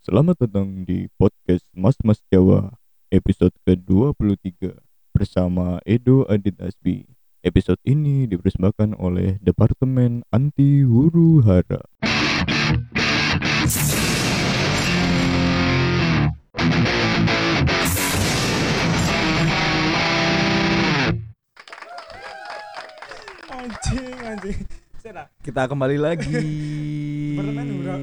Selamat datang di podcast Mas Mas Jawa episode ke-23 bersama Edo Adit Asbi. Episode ini dipersembahkan oleh Departemen Anti Huru Hara. anjing anjing Kita kembali lagi. departemen hura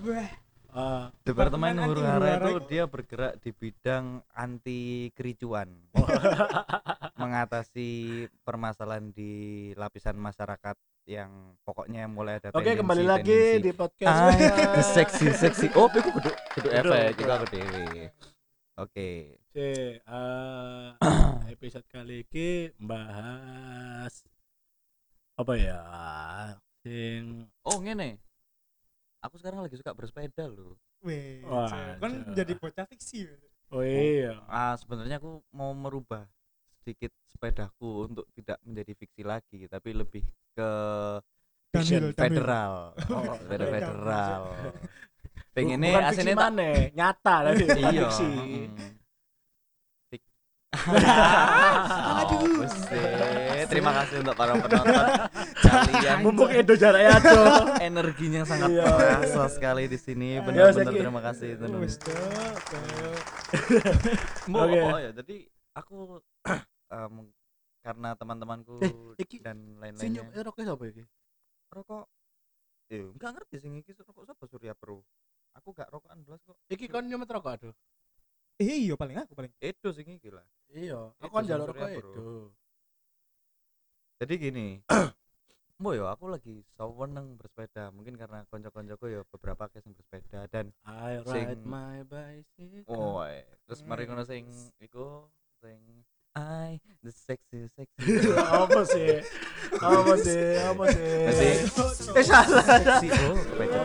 gue Ah, Departemen Huru Hara itu dia bergerak di bidang anti kericuan. Mengatasi permasalahan di lapisan masyarakat yang pokoknya mulai ada Oke tendensi- kembali lagi di podcast Ah, seksi seksi. Oh, aku kudu kudu efek kudu. juga aku. Oke. Eh, episode kali ini bahas apa ya sing Oh, ngene. Aku sekarang lagi suka bersepeda loh. weh Wah, kan jadi bocah fiksi oh iya Ah, sebenarnya aku mau merubah sedikit sepedaku untuk tidak menjadi fiksi lagi, tapi lebih ke Damil, damil. federal. Oh, Sepeda damil. federal. Pengennya aslinya tak nyata tadi bukan iya. fiksi Aduh. Terima kasih untuk para penonton kalian. mumpung Edo jaraknya tuh Energinya sangat Iya. terasa sekali di sini. Ya, Benar-benar terima kasih itu. Oh. Mau Oke. apa ya? Jadi aku karena teman-temanku Eh, dan senyum lain-lainnya eh rokok siapa iki rokok eh enggak ngerti sing iki rokok siapa Surya Pro aku gak rokokan belas kok iki kon nyemet rokok aduh eh iya paling aku paling. Sing iki lah iya aku Itu kan sing jalur Pro. Edo jadi gini Mbok yo aku lagi seneng bersepeda. Mungkin karena konco-koncoku ya beberapa kes yang bersepeda dan I Sing- ride my bicycle. Oh eh, terus mari ngono sing iku sing I the sexy sexy apa sih? Apa sih? Apa sih? Eh salah sexy oh Cok.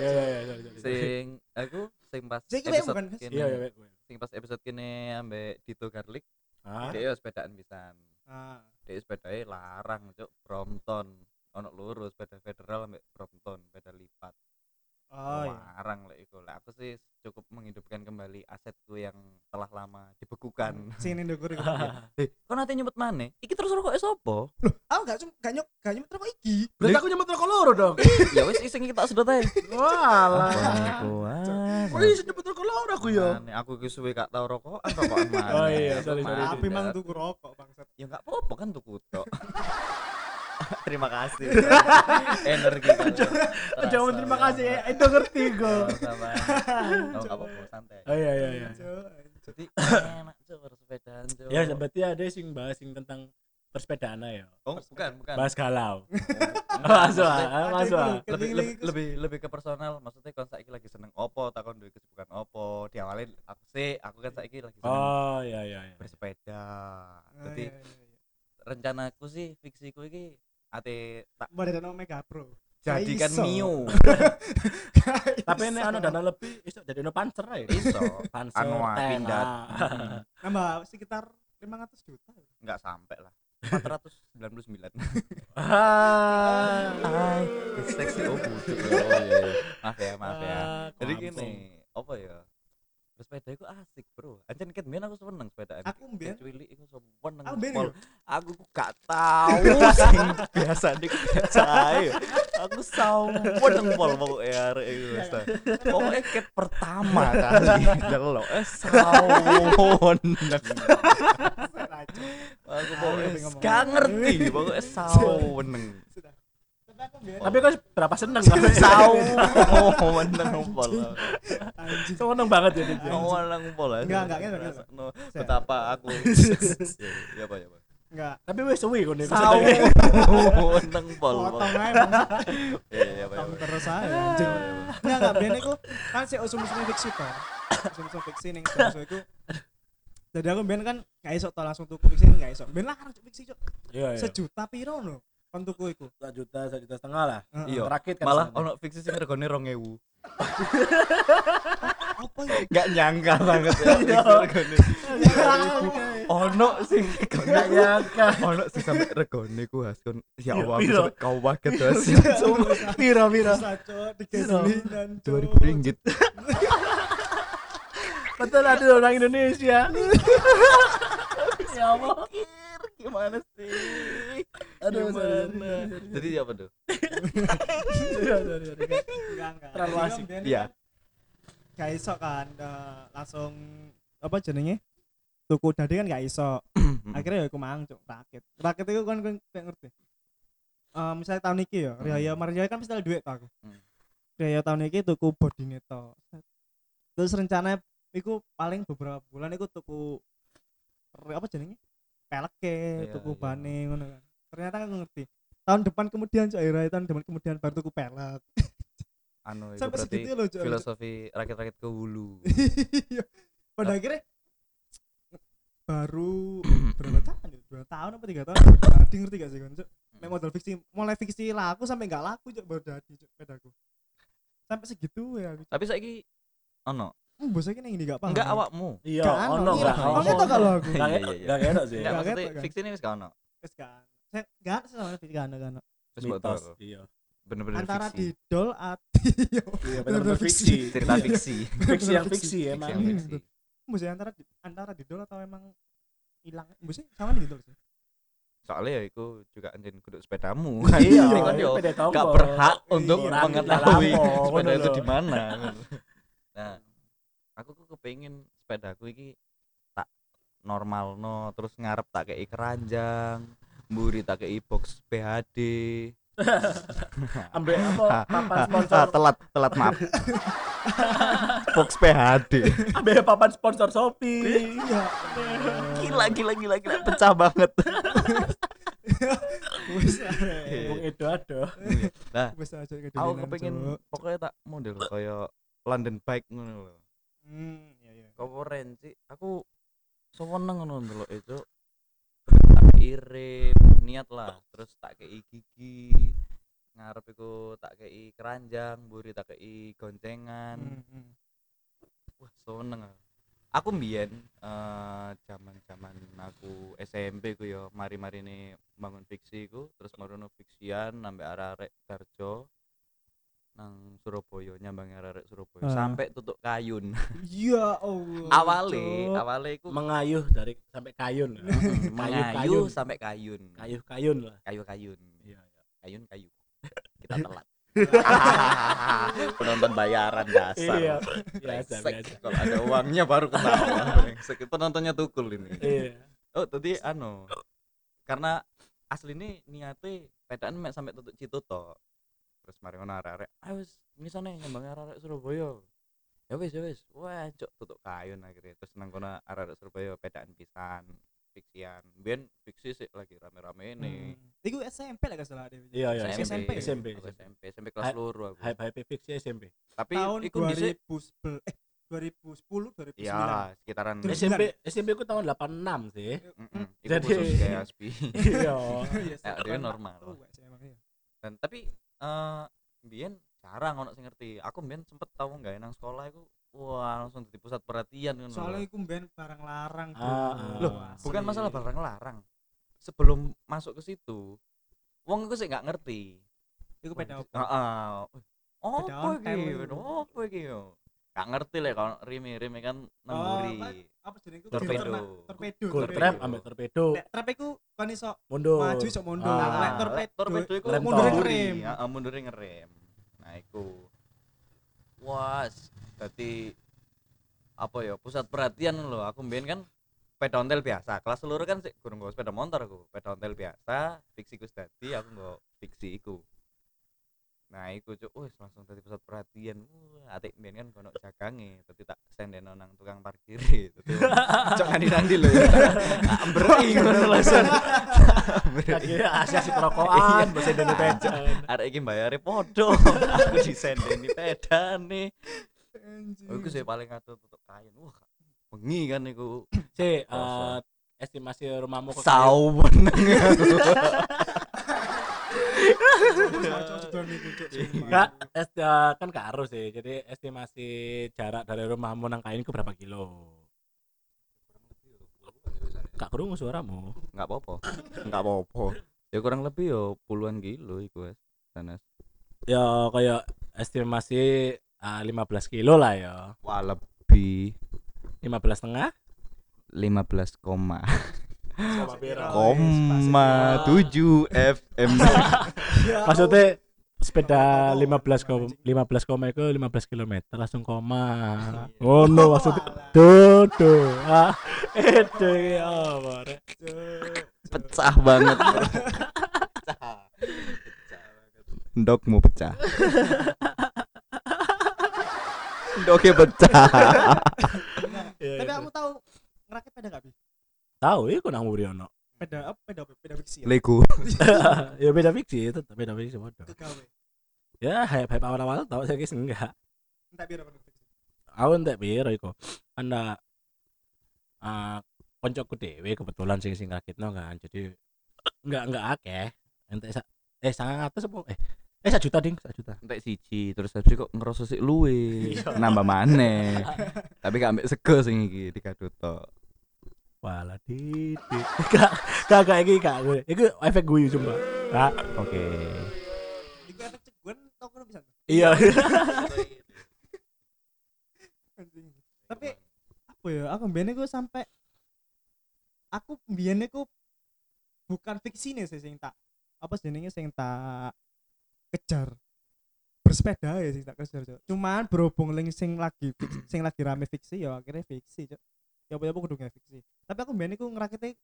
ya ya ya sorry, sorry. sing aku sing pas Sing iki episode bukan, Mas? iya iya iya. sing pas episode kene ambek Dito Garlic. Ah. Dia yo sepedaan pisan. Ah. Dia sepedanya larang cuk Brompton. Ono loro sepeda federal ambek Brompton sepeda lipat oh iya. Larang lek iku lek aku sih cukup menghidupkan kembali asetku yang telah lama dibekukan. Sini ndukur iku eh kok nanti nyebut mana iki terus rokok sopo aku gak cuma gak nyok gak nyumet rokok iki. Berarti aku nyemet rokok loro dong? Ya wis iseng kita sedot ae. Walah. Kok bisa nyemet rokok loro aku ya? Aku ki suwe gak tau rokokan rokokan mana Oh iya, sorry, sorry. tapi mang tuku rokok bangsat. Ya nggak apa-apa kan tuku tok terima kasih energi Jangan terima kasih ya, itu ngerti sama oh, nggak apa-apa santai Oh iya iya iya. Jadi enak cuy bersepedaan cuy Ya berarti ada sing bahas sing tentang persepedaan ya. oh bukan bukan Bahas galau. Masuk masuk ah. lebih lebih lebih ke personal maksudnya kon saiki lagi seneng opo takon duwe kesibukan opo diawalin aku sih aku kan saiki lagi seneng Oh iya iya iya. bersepeda Ah, jadi iya, iya, iya. rencanaku sih fiksiku ini ate tak Badan Omega Pro jadikan iso. mio Tapi ini anu dana lebih iso jadi no pancer aja. iso Pancer anu ah, tank, pindad ah. nambah sekitar 500 juta nggak sampai lah 499 Ah. Hai, seksi oh bujuk. Oh iya, iya. Maaf ya, maaf ya. Ah, Jadi gini, apa ya? Bersepeda itu asik, Bro. Anjen ket mbiyen aku seneng sepedaan. Aku mbiyen- cuili iku seneng. Aku. Aku ku gak tahu sing biasa dik cae. Aku seneng pol iku wis. ta. Pokoke ket pertama kali delok eh seneng. Aku pokoknya gak ngerti, pokoknya seneng. Tapi kok berapa seneng kan? Tahu, oh menang pol. anjing. Seneng banget ya dia. Oh menang pol. Enggak, enggak, enggak. No, betapa aku. Ya apa ya, Pak. Enggak. Tapi wis suwi kok nih. Tahu, menang pol. Potong bang. Iya. Potong terus aja anjing. Enggak, enggak. Biar aku kan si usum-usum fiksi kan. Usum-usum fiksi ning so iku. Jadi aku biar kan nggak iso to langsung tuku fiksi nggak iso. Biar larang cuk fiksi cuk. Iya iya. Sejuta piro no? Kon tuku iku. Satu juta, satu juta setengah lah. Iya. Rakit kan Malah ono fiksi sing regane 2000. apa ya Gak nyangka banget ya. Iya. regone. Ono sing Enggak nyangka. ono sing sampe regone ku haskon. Ya Allah, aku Piro? sampe kau waget has. Piro piro. bisa cok 2000 ringgit. Betul ada orang Indonesia. ya Allah. Gimana sih? Aduh, sorry, sorry, Gimana? sorry. Jadi apa tuh? Iya, Terlalu asik. kan Iya. kan gak iso kan eh, langsung apa jenenge tuku dadi kan gak iso akhirnya ya aku mang cok rakit rakit itu kan kan ngerti Eh misalnya tahun ini ya Riaya Maria kan mesti ada duit tuh aku Hmm. Riaya tahun ini tuku body neto terus rencananya iku paling beberapa bulan iku tuku apa jenenge pelek ke Iya, tuku iya. bane ngono kan ternyata aku ngerti tahun depan kemudian cok Riaya tahun depan kemudian baru tuku pelek Anu itu sampai berarti segitu loh cok filosofi rakit-rakit ke hulu. Iya. pada akhirnya baru berapa tahun ya? dua tahun apa tiga tahun jadi ngerti gak sih kan cok Nek modal fiksi mulai fiksi laku sampai nggak laku cok baru jadi cok pedaku sampai segitu ya Tapi saiki ono. Hmm, bosnya ini ini gak paham Enggak awakmu. Iya, Gak ono ono, enggak iya. ono. Tau kalau aku. Enggak Iya, enak, iya, enggak enak sih. Enggak maksudnya ketok kan? fiksi ini wis gak ono. Wes kan saya nggak sih sama fiksi kan kan Terus buat Mitos. aku. Iya. Bener-bener antara didol atau Iya, Bener-bener benar-benar fiksi. cerita fiksi. Fiksi yang Fiksi. emang. Mesti antara antara didol atau emang hilang mesti sama didol sih Soalnya ya itu juga anjing kudu sepedamu. Iya, kan yo gak berhak untuk Iya, mengetahui sepeda itu di mana. Nah, aku kok kepengin sepedaku iki tak normal no terus ngarep tak kei keranjang mburi tak kei box PHD Ambek apa? Papan sponsor. telat telat maaf. Box PHD Ambek papan sponsor Shopee. iya. Gila gila gila gila. Pecah banget. Wes Wong edo ado. nah wes aja aku kepengin pokoknya tak model kayak London bike ngono lho hmm iya iya. Aku seneng ngono ndelok itu. Tak irit niat lah terus tak kei gigi ngarep iku tak kei keranjang mburi tak kei goncengan. Hmm, hmm. wah seneng aku. aku mbiyen eh zaman-zaman aku SMP ku yo mari-mari ini bangun fiksi ku terus marono fiksian nambah arek Darjo nang Surabaya nyambang arek Surabaya Ah. sampai tutuk kayun ya Allah awale awale iku Mengayuh dari sampai kayun. Mengayu Kayu-kayun. sampai kayun Kayuh-kayun lah. kayu kayun Iya, iya. kayun kayu kita telat penonton bayaran dasar Iya. Biasa, biasa. kalau ada uangnya baru ketawa penontonnya tukul ini Iya. oh tadi anu karena asli ini niatnya pedaan mek sampai tutup citu to terus mari ngono arek-arek ayo wis misalnya nyambang arek Surabaya ya wis ya wis wah cok tutup kayun akhirnya terus nang kono arek Surabaya pedaan pisan fiksian ben fiksi sih lagi rame-rame ini Hmm. Iku SMP lah gak salah deh. Iya, iya, SMP. SMP. SMP SMP kelas Hai- luru aku Hype hype fiksi SMP. tapi Tahun iku dhisik 2010 eh 2010 2009. ya sekitaran SMP SMP ku tahun 86 sih. Mm-mm, iku Jadi- khusus kayak Aspi Iya. Iya, Ya, dia normal. iya. dan tapi eh Bian jarang ono sing ngerti aku Bian sempet tau nggak nang sekolah iku wah langsung jadi pusat perhatian kan Soalnya iku ben barang larang, Bro. Ah, ah. Loh, Asli. bukan masalah barang larang sebelum masuk ke situ wong iku sih nggak ngerti Iku beda apa? Heeh. Oh, ontel iki? Apa iki? Gak ngerti lah kalau Rimi Rimi kan nemburi. apa- apa jenenge? Torpedo. Torpedo. Gold torpedo. trap ambek torpedo. Nek trap iku kon iso Mundur. maju iso mundur. Ah. Nek torpedo, torpedo iku mundur ngerem. Heeh, mundur ngerem. Nah, iku. Was, dadi apa ya pusat perhatian loh aku mbien kan sepeda ontel biasa kelas seluruh kan sih kurang gue sepeda motor aku sepeda ontel biasa fiksi ku dadi aku nggak fiksi iku nah iku cuk. Wis langsung tadi pusat perhatian. Wah atik mbien kan kono jagange tadi tak sendeno nang tukang parkir. Tadi cok nandi nandi lho. Ambrei ngono langsung Lagi asik-asik rokokan, bahasa Indonesia. arek iki bayare podo aku disendeni pedane. Oh, iku sih paling atuh tutup kain wah bengi kan iku. Si, eh, estimasi rumahmu ke sawen Enggak, eh, kan gak harus sih. Jadi estimasi jarak dari rumahmu nang kain ku berapa kilo? Kak krungu suaramu. nggak apa-apa nggak apa-apa ya kurang lebih yo puluhan kilo iku sanes Ya kayak estimasi ah, 15 kilo lah ya. wah lebih 15 setengah? 15 koma Koma piro? koma tujuh FM Maksudnya sepeda 15 koma 15 koma itu 15 km langsung koma. Oh no maksudnya tuh tuh. Ah, itu ya pecah banget pecah ndokmu pecah ndoknya pecah Iya, Tapi iya. kamu tahu ngerakit peda gak bi? Tahu iku nang Wuryono. Peda apa? Peda apa? Peda fiksi ya? Lego ya beda fiksi itu beda fiksi bodoh. Kegawe. Ya hype hype awal-awal tau saya kis enggak. Entak biar apa fiksi? Aku entek piro iku. Anda ah koncoku dhewe kebetulan sing sing rakitno kan. Jadi enggak enggak akeh. Entek sa eh 900 apa eh eh 1 juta ding, 1 juta. entek siji terus habis kok ngerasa sik luwe Iya. nambah maneh tapi gak ambek sego sing iki dikadut tok Walah titik. Gak gak kayak iki gak gue. Iku efek guyu coba. Kak. oke Iku efek ceguan tau kan bisa. Iya. Anjing. Tapi apa ya? Aku mbiyane ku sampai aku mbiyane ku bukan fiksi nih sih sing tak apa jenenge sing tak kejar bersepeda ya sing tak kejar Cuk. cuman berhubung link sing lagi fiksi- sing lagi rame fiksi ya akhirnya fiksi Cuk. Ya apa apa kudu nggak fiksi tapi aku mbiyane ku ngerakite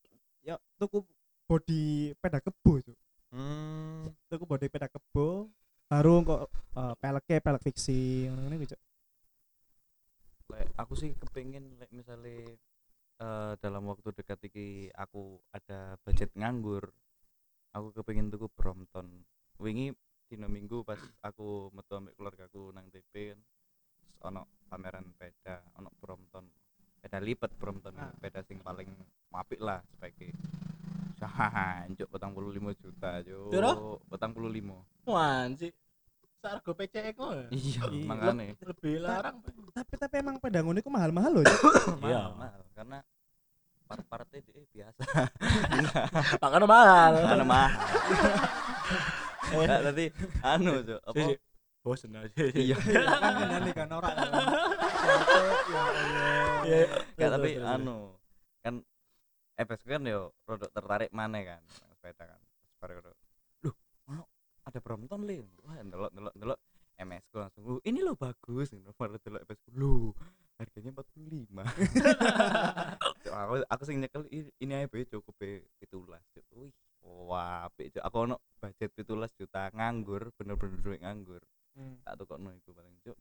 ya tuku body peda kebo Cuk. hmm. tuku body peda kebo baru kok eh, peleknya pelek fiksi ngono-ngono gitu lek aku sih kepengin lek misalnya eh, dalam waktu dekat iki aku ada budget nganggur aku kepengin tuku Brompton wingi dino minggu pas aku metu ambek keluargaku nang TP kan ono pameran peda ono Brompton peda lipat Brompton Ah. peda sing paling apik lah speke Hahaha, petang puluh lima juta, jo. Petang puluh lima. Wanci. Sargo PCE kok. ya? Iya, makanya. Lebih larang. tapi tapi emang peda ngono iku mahal-mahal loh. Iya. Mahal, mahal. karena part-partnya dia biasa. Makanya mahal. Karena mahal. Enggak, tadi anu. Apa? Sih, sih. Bosen aja. Iya. kan ngene kan ora kan. Ya Iya. Enggak, tapi anu kan FS kan yo rodok tertarik mana kan sepeda kan. Rodok, Loh, ono ada Brompton le. Wah, ndelok ndelok ndelok MS ku langsung. "Oh, ini lo bagus." Ngono baru delok FS ku. Loh, harganya 45. Cuk, aku aku sing nyekel "Ih, ini aja be cukup be 17. Cuk. Wih, wah, Cuk. Aku ono budget 17 juta nganggur, bener-bener duit nganggur. Hmm. tak tukokno iku paling cuk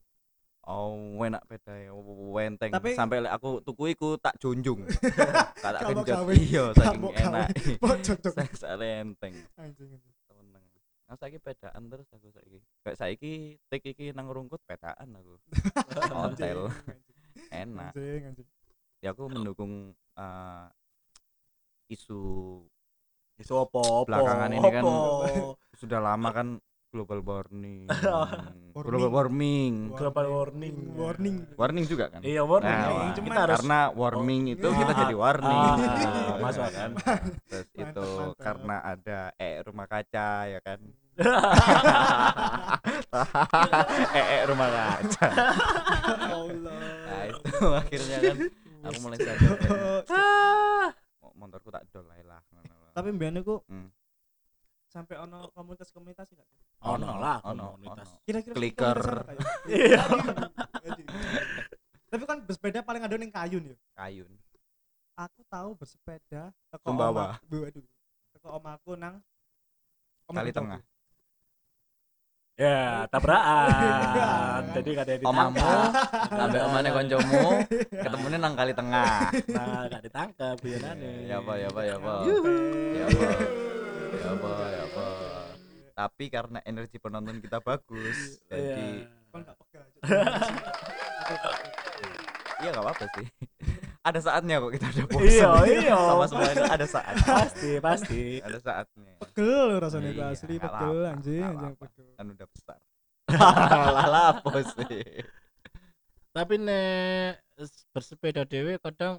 oh enak peda ya wenteng. Tapi- sampai aku tuku iku tak junjung. Tak tak gawe. iya Gak saking enak. Kok cocok. Saya enteng anjing temen aku saiki pedaan terus aku saiki. Kayak saiki tik iki nang rungkut pedaan aku. Hotel enak. Anjing anjing. ya aku mendukung eh, isu Isu apa? Belakangan ini kan- Apa? sudah lama kan global warming Warming. global warming Global warning. Warning. warning juga kan Iya warning. Nah, warning. Cuman kita harus karena warming itu kita Ah, jadi warning ah, masuk Ya kan terus Mantap, itu mantap. karena ada eh rumah kaca ya kan eh rumah kaca Allah. nah itu akhirnya kan aku mulai sadar kayak, Ah. "Mo- motorku tak dol lah ngono. Tapi mbiyane ku Hmm. Sampai ono komunitas-komunitas enggak? Ono lah ono, komunitas. ono. Kira-kira Clicker. ya? Iya. Tapi kan bersepeda paling ada ning kayun ya. kayun Aku tahu bersepeda teko oma- Bu, aduh. Teko omaku nang Kali tengah. Ya, tabrakan. Jadi kada ditangkap. omamu sampai omane koncomu ketemunya nang kali tengah Nah, gak ditangkap guyonane. ya apa ya apa ya apa Yuhu. ya apa ya apa ya apa. Tapi karena energi penonton kita bagus jadi pegah. Cuk. iya nggak apa-apa sih. Ada saatnya kok kita udah bosan Iya, iya. sama semua itu ada saat Pasti, pasti. ada saatnya. Pegel rasanya itu Iya, asli pegel anjing anjing pegel. Kan udah besar. Lah lah apa sih? Tapi nek bersepeda dewe kadang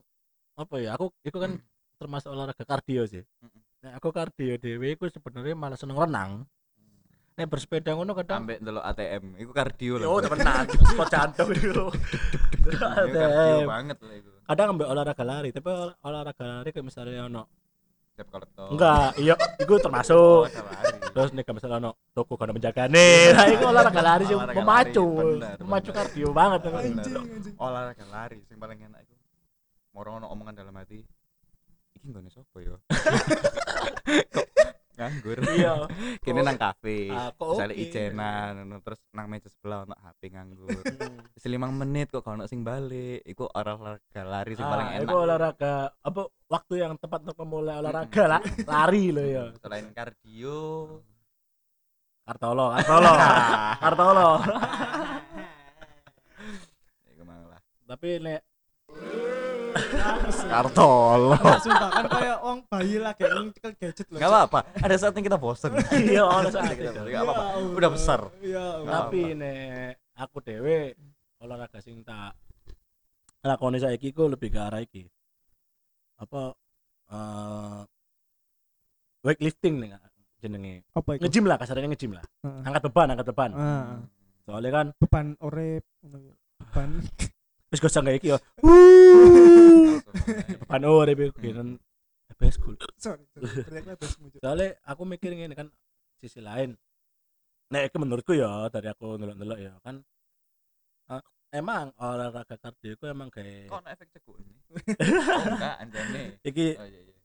apa ya aku itu kan termasuk olahraga kardio sih. Mm-mm. Nek aku kardio dewe aku sebenarnya malah seneng renang. Nek bersepeda ngono kadang sampai ndelok ATM itu kardio lah oh temenan spot jantung Itu kardio banget lah itu kadang ambil olahraga lari tapi olah- olahraga lari kayak misalnya ono Siap kolektor enggak iya itu termasuk. Oh, terus nih misalnya ono toko gak menjagane. Nah itu olahraga lari sih memacu. memacu kardio banget olahraga lari yang paling enak itu moro ono omongan dalam hati iki nggone sopo yo kok nganggur? Iya. Kini nang kafe Ah, misalnya oke. ijenan terus nang meja sebelah ono HP nganggur. Hmm. selimang menit kok kalau sing balik. Iku olahraga lari sing paling Ah, enak. itu olahraga apa waktu yang tepat untuk memulai olahraga lah. Lari loh ya. Selain kardio. Kartolo kartolo. Kartolo. Iku tapi nek kartolo Nah, sumpah kan kayak wong bayi lagi nyekel gadget loh nggak apa-apa ada saatnya kita bosen. Iya ono saat Kita bosen, nggak apa-apa udah besar. Iya tapi nek aku dewe olahraga sing tak lakoni saiki ku lebih ke arah iki. Apa eh weightlifting nih jenenge. Apa itu? Ngejim lah kasarnya ngejim lah. Angkat beban angkat beban. Soalnya kan beban orep beban wis gosong kayak iki ya beban oh rebe kenen best cool soalnya aku mikir ngene kan sisi lain. Nek iki menurutku ya dari aku ndelok-ndelok ya kan eh, emang olahraga kardio itu emang kayak kok efek cekuk ini? Oh enggak anjane. Iki oh iya iya.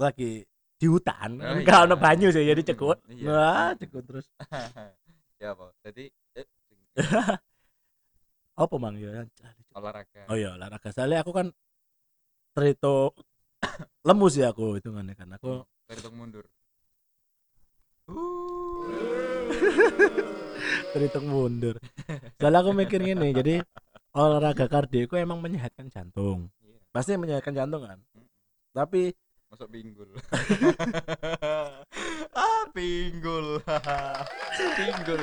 lagi di hutan. Oh, enggak iya. ono banyu sih jadi cekut Hmm, iya. wah cekut terus. Ya apa? Jadi eh, apa mang? Ya olahraga. Oh iya olahraga. Soalnya aku kan terhitung lemu sih aku hitungannya kan. Aku terhitung mundur. Terhitung mundur. Soalnya aku mikir gini jadi olahraga kardio itu emang menyehatkan jantung. Iya. pasti menyehatkan jantung kan? Mm. tapi masuk pinggul. Ah pinggul pinggul.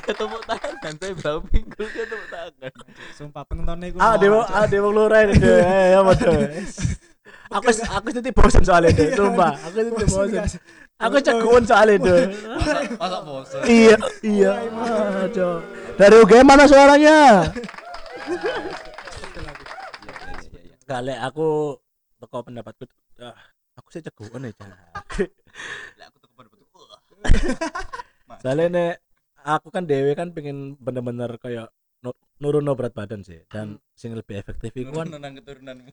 Dia tepuk tangan saya bilang pinggul dia tepuk tangan. Sumpah penontonnya gue ah dewa ah dewa lurah ini deh ya betul aku aku nanti bosan soalnya deh sumpah aku nanti bosan aku cegun soalnya deh masa bosan iya iya. Aduh. Dari UGM mana suaranya? Kali aku teko pendapatku. Ah, aku sih ceguan ya Cak. aku soalnya nek aku kan dewe kan pengen bener-bener kayak nu- nurun no berat badan sih dan sing lebih efektif itu kan nang keturunanmu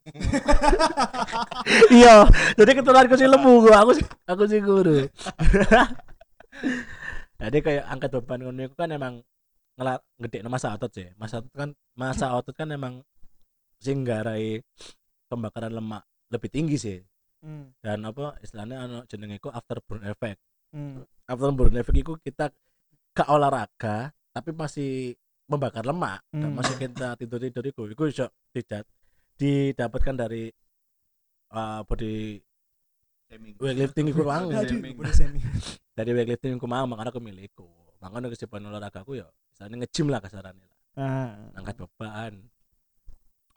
iya jadi keturunanku sih lemu gua aku sih aku sih guru. Jadi kayak angkat beban ngono iku kan emang ngelak gede masa otot sih. Masa otot kan masa otot kan emang sing nggarai pembakaran lemak lebih tinggi sih. Hmm. dan apa istilahnya ano jenenge iku afterburn effect hmm. afterburn effect itu kita ke olahraga tapi masih membakar lemak. Dan Hmm. masih kita tidur tidur itu itu bisa tidak didapatkan dari uh, body weightlifting itu mang dari weightlifting aku mang makanya aku milikku makanya kesibukan olahraga aku ya misalnya nge-gym lah kasarannya lah. Ah. Angkat beban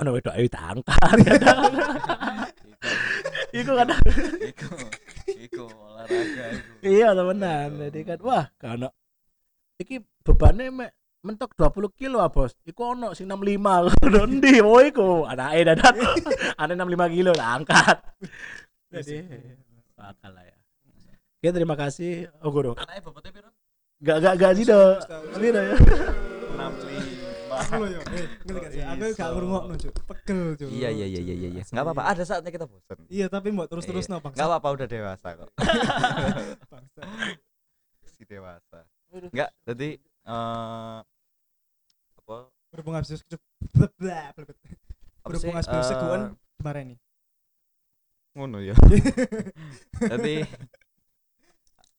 ono wedok ayo tangkat iku kadang. Iku iku olahraga iku. Iya temenan jadi kan wah karena iki bebannya mek mentok 20 kilo ah bos. Iku ono sing 65 ndi mau iku? Anake dadat ane 65 kilo lah angkat. Jadi bakal lah ya. Oke terima kasih. Oh guru. Anaknya bobotnya piro? Gak gak gak sih sih ya 65 aku loh ya eh sih? Aku gak ngrungokno cuk. Pegel cuk. Iya iya iya iya iya. Nggak apa-apa ada saatnya kita bosan iya tapi mbok terus-terus no nggak apa-apa udah dewasa kok. Bangsa. Si dewasa. Nggak jadi eh apa? Berhubung habis berhubung habis eh, seguan kemarin nih. Ngono ya. Jadi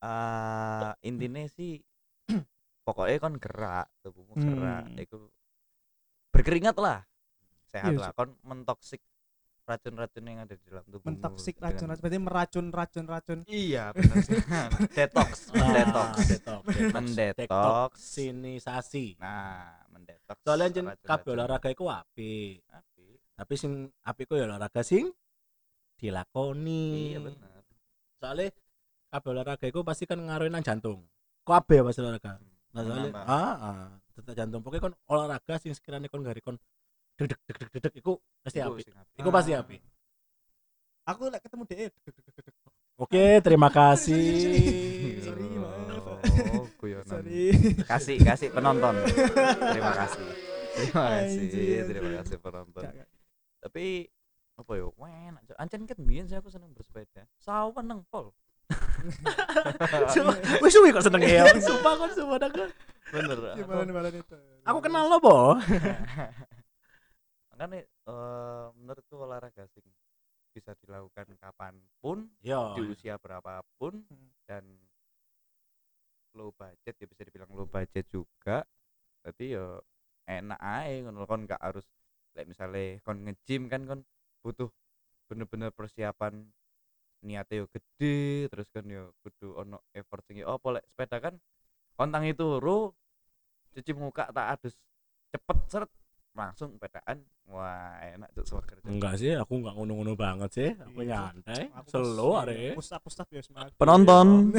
eh intinya sih pokoknya kan gerak tubuhmu gerak. Hmm. itu berkeringat lah. Sehat Iya, lah. kon mentoksik racun-racun yang ada di dalam tubuh mentoksik racun-racun berarti meracun racun-racun iya benar sih detox Ah, detox detox. Mendetoks. detoksinisasi nah mendetoks soalnya jen kabeh olahraga iku apik. Apik. tapi sing apik ku ya olahraga sing dilakoni. Iya benar soalnya kabeh olahraga iku pasti kan ngaruhin nang jantung. Kabeh pas olahraga. Nah soalnya ah, ah detak jantung. Pokoknya kon olahraga sing sekiranya kon gari kon dedek dedek dedek iku pasti Iku sing apik. iku pasti Ah. apik aku lek ketemu dia oke terima kasih. Sorry, maaf. Oh, guyonan. sorry. Kasih kasih penonton. Terima kasih. Terima kasih terima kasih penonton. Tapi apa yo enak Cok. ancen kan biyen saya aku seneng bersepeda. Sawan nang pol Wis suwi kok seneng ya? Sumpah kon sumpah dah kon bener aku- balan-balan itu aku kenal lo po makanya eh, menurutku olahraga sing bisa dilakukan kapan pun yo. di usia berapapun Hmm. dan low budget ya bisa dibilang low budget juga. Jadi ya enak aja ngono kon. Nggak harus kayak misalnya kon nge-gym kan kon butuh bener-bener persiapan niatnya yo gede terus kan yo kudu ono effort sing apa lek sepeda kan kontang itu ru cuci muka tak adus cepet seret langsung pedaan wah enak tuh seger enggak sih aku enggak ngono-ngono banget sih aku Iya. nyantai Aku slow pas- are pustap ya semangat. penonton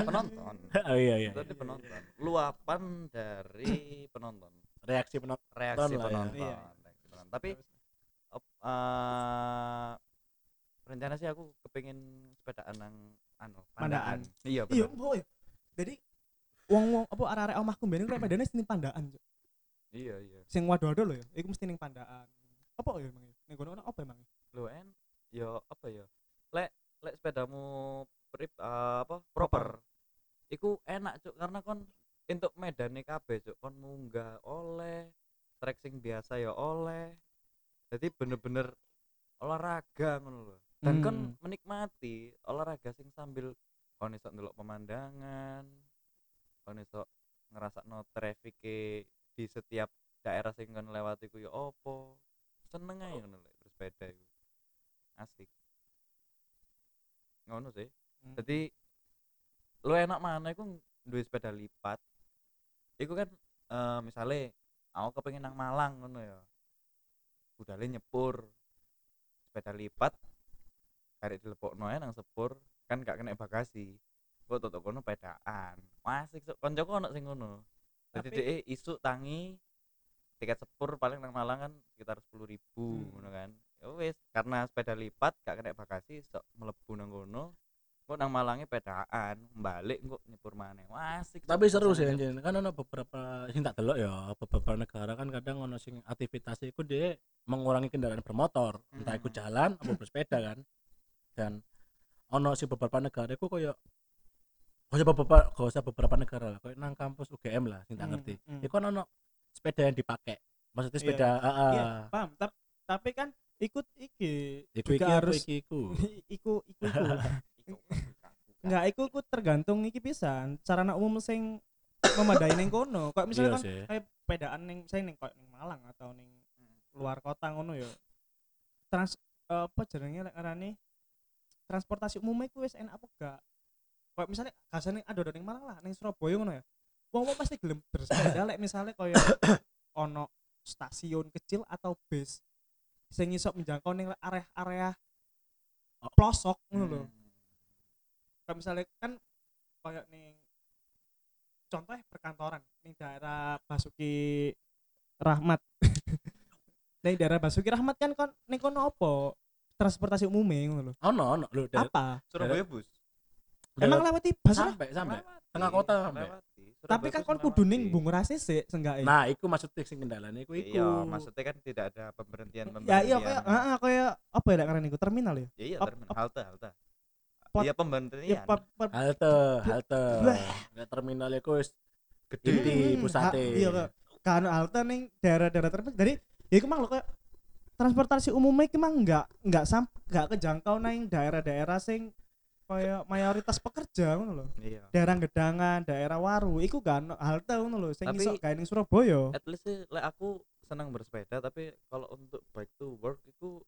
penonton oh iya iya berarti penonton luapan dari penonton reaksi penonton reaksi lah ya. penonton, Iya. reaksi penonton. tapi eh, rencana sih aku kepengin sepedaan nang anu Pandaan. iya Iya, boy. Jadi wong-wong apa arek-arek omahku mbene ku pedane sing pandaan. Cuk. iya iya Sing wado-wado lho ya, iku mesti ning pandaan. Apa ya emang? Ning kono ono apa emang? lo en yo apa ya lek lek sepedamu prip eh, apa proper iku enak cuk karena kon untuk medane kabeh cuk kon munggah oleh trek sing biasa ya oleh jadi bener-bener olahraga ngono lho. Dan Hmm. menikmati olahraga sing sambil kon iso ndelok pemandangan kon iso ngerasakno traffic di setiap daerah sing kon lewati ku opo. Seneng aja ngono lek bersepeda iku. Asik. Ngono sih. Hmm. jadi lu enak mana iku duwe sepeda lipat. Iku kan eh misalnya aku kepengen nang Malang ngono ya budale nyepur sepeda lipat karek dilepokno ae nang sepur kan gak kena bagasi. Kok tutuk kono pedaan. Masih koncoku ono sing ngono. Jadi Tapi- dhek isu tangi tiket sepur paling nang Malang kan sekitar sepuluh ribu Hmm. kan. Ya wis karena sepeda lipat gak kena bagasi sok melebu nang kono kok nang Malangnya pedaan balik kok nyepur maneh asik Cuk. tapi seru sih anjing kan ono beberapa sing tak delok ya beberapa negara kan kadang ono sing aktivitas itu dia mengurangi kendaraan bermotor entah itu Hmm. jalan atau bersepeda kan dan ono sih beberapa negara itu koyo gak usah beberapa gak usah beberapa negara lah koyo nang kampus UGM lah sing tak Hmm, ngerti hmm. itu kan ono sepeda yang dipakai maksudnya Iya. sepeda ah, ah. Iya, paham. Tap- Tapi kan ikut iki iku iki juga apa harus iki iku iku iku iku. Enggak, iku iku tergantung iki pisan. Sarana umum sing memadai ning kono. Kayak misalnya iya kan sih kayak pedaan ning saya ning koyo ning Malang atau ning luar kota ngono ya. Trans apa jenenge lek ngarani transportasi umum iku wis enak apa gak? Kayak misalnya kasane ada ning Malang lah, ning Surabaya ngono ya. Wong-wong pasti gelem bersepeda lek misalnya koyo ono stasiun kecil atau bis sing iso menjangkau ning area-area Oh. pelosok ngono lho. Kayak misalnya kan kayak ning contoh perkantoran ning daerah Basuki Rahmat. ning daerah Basuki Rahmat kan kon ning kono apa? Transportasi umum ngono lho. ono ono lho dari- Apa? Surabaya bus Emang lewati lah? sampai sampai Tengah kota sampai? Tapi kan kon kudu ning melewati. Bung Rase sih seenggaknya. nah iku maksudnya sing kendalane iku iku iya maksudnya kan tidak ada pemberhentian ya pemberhentian iya kayak heeh kayak apa ya lek ngarani iku terminal ya? Ya, iya terminal halte halte Pot- iya Ya, pemberhentian. pa- pa- halte halte. Bleh. Nek terminal iku wis gede. Hmm, pusate ha- iya kok kan halte ning daerah-daerah terpencil. Jadi ya iku mang lho kayak transportasi umumnya iku mang enggak enggak sam enggak kejangkau nang daerah-daerah sing kayak mayoritas pekerja ngono lho. Iya. Daerah Gedangan daerah Waru iku kan halte ngono lho sing Tapi- iso gawe ning Surabaya. at least sih lek aku senang bersepeda tapi kalau untuk bike to work itu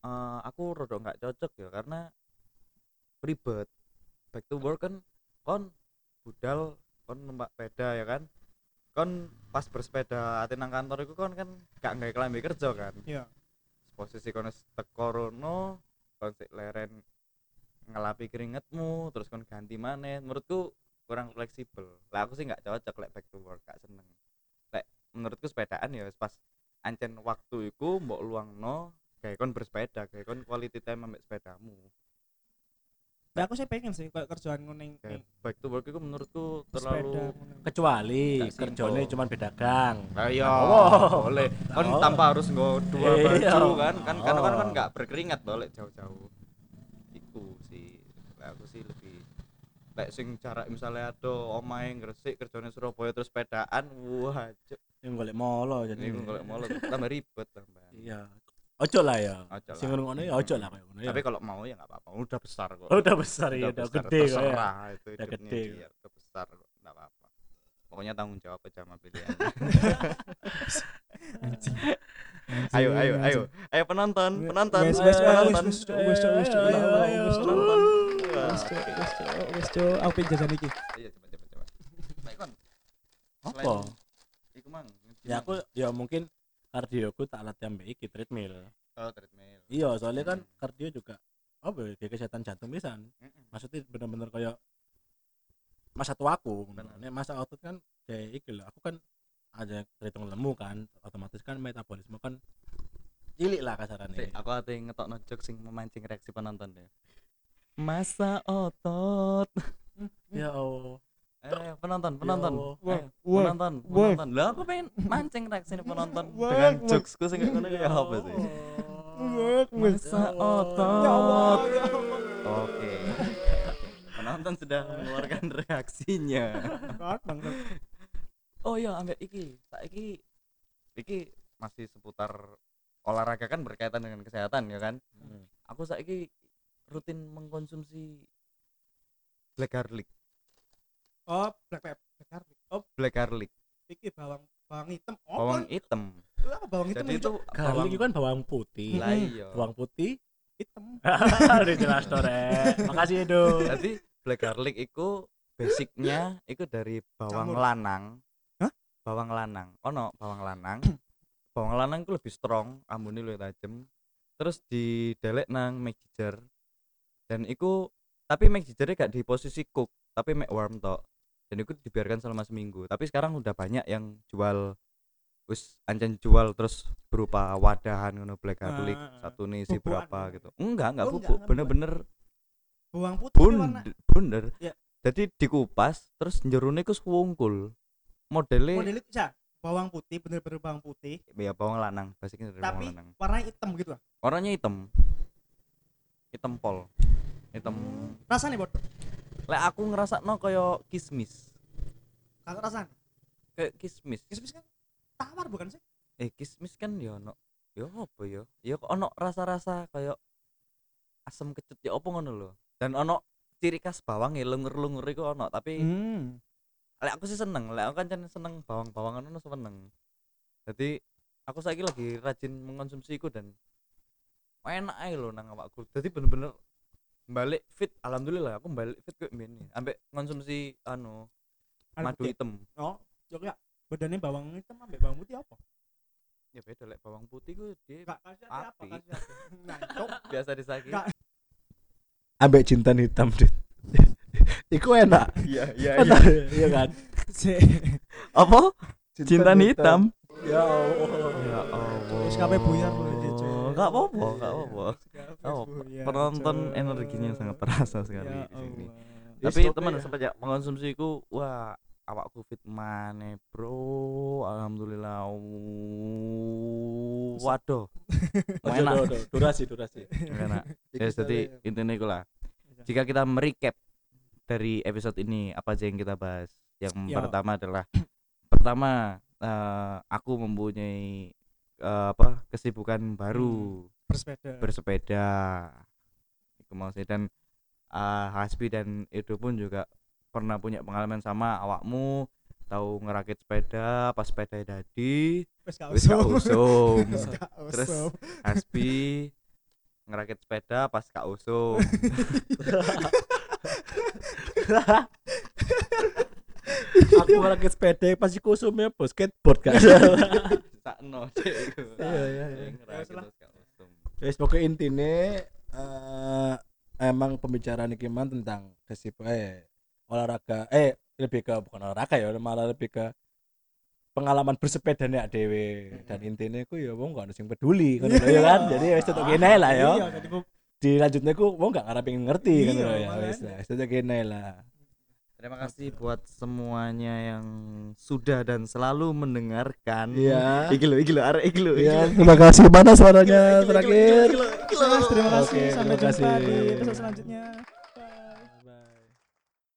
eh, aku rada nggak cocok ya karena ribet. Bike to work kan kon budal kon numpak sepeda ya kan? Kon pas bersepeda ati nang kantor itu kon kan gak nggak kelambi kerja kan? Iya. posisi kon wis teko rono kon sik leren ngelapi keringetmu terus kon ganti maneh. Menurutku kurang fleksibel. Lah aku sih nggak cocok lek back to work gak seneng. Lek menurutku sepedaan ya pas ancen waktu iku mbok luangno kayak kon bersepeda kayak kon quality time ambek sepedamu Nah, aku sih pengen sih kayak kerjaan ngoning kayak ning back to work itu menurutku sepeda terlalu ngono. kecuali kerjanya cuma beda gang ayo Oh. boleh kon Oh. tanpa harus nggo dua Iya. baju kan kan karena kan Oh. kan nggak berkeringat toh lek jauh-jauh itu sih aku sih lebih lek sing jarak misalnya ada omahe gresik kerjanya Surabaya terus sepedaan wah cuk yang golek molo jadi ini golek mall tambah ribet tambah iya ojo lah ya Ojo sing ngono ya ojo lah kayak ngono ya tapi kalau mau ya nggak apa-apa udah besar kok Oh, udah besar ya udah gede kok ya itu Udah gede. dia udah besar kok nggak apa-apa pokoknya tanggung jawab aja sama pilihan ayo ayo ayo ayo penonton penonton Wes, wes, penonton wes, wes, wes, ya wes, penonton Wes, wes, aku pengen jajan iki Iya coba coba coba. Baik kon. apa Iku mang. ya aku ya mungkin kardioku tak latihan mbek iki treadmill oh treadmill. iya soalnya kan kardio juga apa ya kayak kesehatan jantung pisan Mm-mm. maksudnya bener-bener kayak masa tuaku Bener. Nek masa otot kan kayak iki lho aku kan ada terhitung lemu kan otomatis kan metabolisme kan cilik lah kasarannya Sik, aku ate ngetokno jok sing memancing reaksi penonton deh. Masa otot. ya Allah Eh penonton penonton. Wah, penonton penonton. Lah aku pengen mancing reaksi penonton dengan jokesku sing kayak ngono kayak apa sih? Masa otot. ya ya Oke. Penonton sudah mengeluarkan reaksinya. Oh iya ambek iki saiki iki masih seputar olahraga kan berkaitan dengan kesehatan ya kan Hmm. aku saiki rutin mengkonsumsi black garlic oh black pepper black garlic. Oh black garlic. Iki bawang bawang hitam. Oh bawang kan- hitam apa bawang hitam jadi itu garlic itu kan bawang putih. Lah iya. Bawang putih? Hitam. Udah jelas tuh Rek. makasih Edo. Jadi black garlic itu basicnya itu dari bawang Campur. lanang. Hah? bawang lanang. Oh no bawang lanang. Bawang lanang itu lebih strong ambune lebih tajam. Terus didelek nang mixer dan itu tapi mixernya gak di posisi cook tapi make warm tok dan itu dibiarkan selama seminggu. Tapi sekarang udah banyak yang jual wis ancen jual terus berupa wadahan ngono black garlic Ah, satu nih bubukan berapa gitu. enggak enggak Oh, enggak, bubuk bener-bener bawang putih warna. bunder bunder Ya. jadi dikupas terus jerune ku wungkul. Modelnya modelnya bisa bawang putih bener-bener bawang putih. Ya bawang lanang basicnya dari tapi bawang lanang. warnanya hitam gitu lah. Warnanya hitam. Hitam pol. Hitam. Rasanya bodoh lek aku ngerasa no koyo kismis. Kagak rasanya kayak kismis. Kismis kan tawar bukan sih? Eh kismis kan ya no ya apa ya? Ya kok ono rasa-rasa kayak asam kecut ya apa ngono lho. Dan ono ciri khas bawang ya lungur-lungur iku ono tapi hmm. lek aku sih seneng lek aku kan seneng bawang-bawangan ono seneng. Jadi aku saiki lagi rajin mengkonsumsi iku dan enak ae lho nang awakku. Jadi bener-bener balik fit alhamdulillah aku balik fit kayak gini. Ambek konsumsi anu Air madu putih. hitam. Oh ya bedanya bawang hitam ambek bawang putih apa? Ya beda lek bawang putih ku dia Gak kasih apa Api. kasih nah cok biasa disaki Nggak. ambek jintan hitam dit. Iku enak. Iya iya Benar, iya. kan? Sih apa? Cinta hitam. ya Allah. Ya Allah. Wis kabeh buyar lho iki, Cuk. Gak apa-apa, gak apa-apa. Kabeh Oh, buyar, penonton Cuk. energinya sangat terasa sekali ya di sini. Allah. Tapi teman ya. semenjak mengonsumsiku, wah awakku fit maneh, Bro. Alhamdulillah. Waduh. Enak. durasi durasi Enak. Ya, jadi intinya iku lah. Jika kita merecap dari episode ini apa aja yang kita bahas? Yang Ya. pertama adalah pertama eh, aku mempunyai eh, apa kesibukan baru. Bersepeda. Bersepeda. Itu maksudnya dan uh, Hasbi dan Edo pun juga pernah punya pengalaman sama awakmu tahu ngerakit sepeda pas sepeda dadi. Wis gak usum. terus. Aspi ngerakit sepeda pas gak usum. Aku ngerakit sepeda pas iku usumnya bos skateboard kan sakno cek. Iku. Iya, iya, iya. Ya, Wes pokoknya intinya eh emang pembicaraan ini man tentang kesip eh olahraga eh lebih ke bukan olahraga ya malah lebih ke pengalaman bersepeda nih dewe dan intinya ku ya wong gak ada yang peduli kan ya kan? Jadi wes tetep gini lah ya. Iya, dilanjutnya ku wong gak ngarep pengen ngerti kan Iya, ya lah wes tetep gini lah Terima kasih buat semuanya yang sudah dan selalu mendengarkan. Iya. Iki lho, iki lho, arek iki lho. ya terima kasih mana suaranya terakhir terima kasih sampai terima jumpa kasih. di episode selanjutnya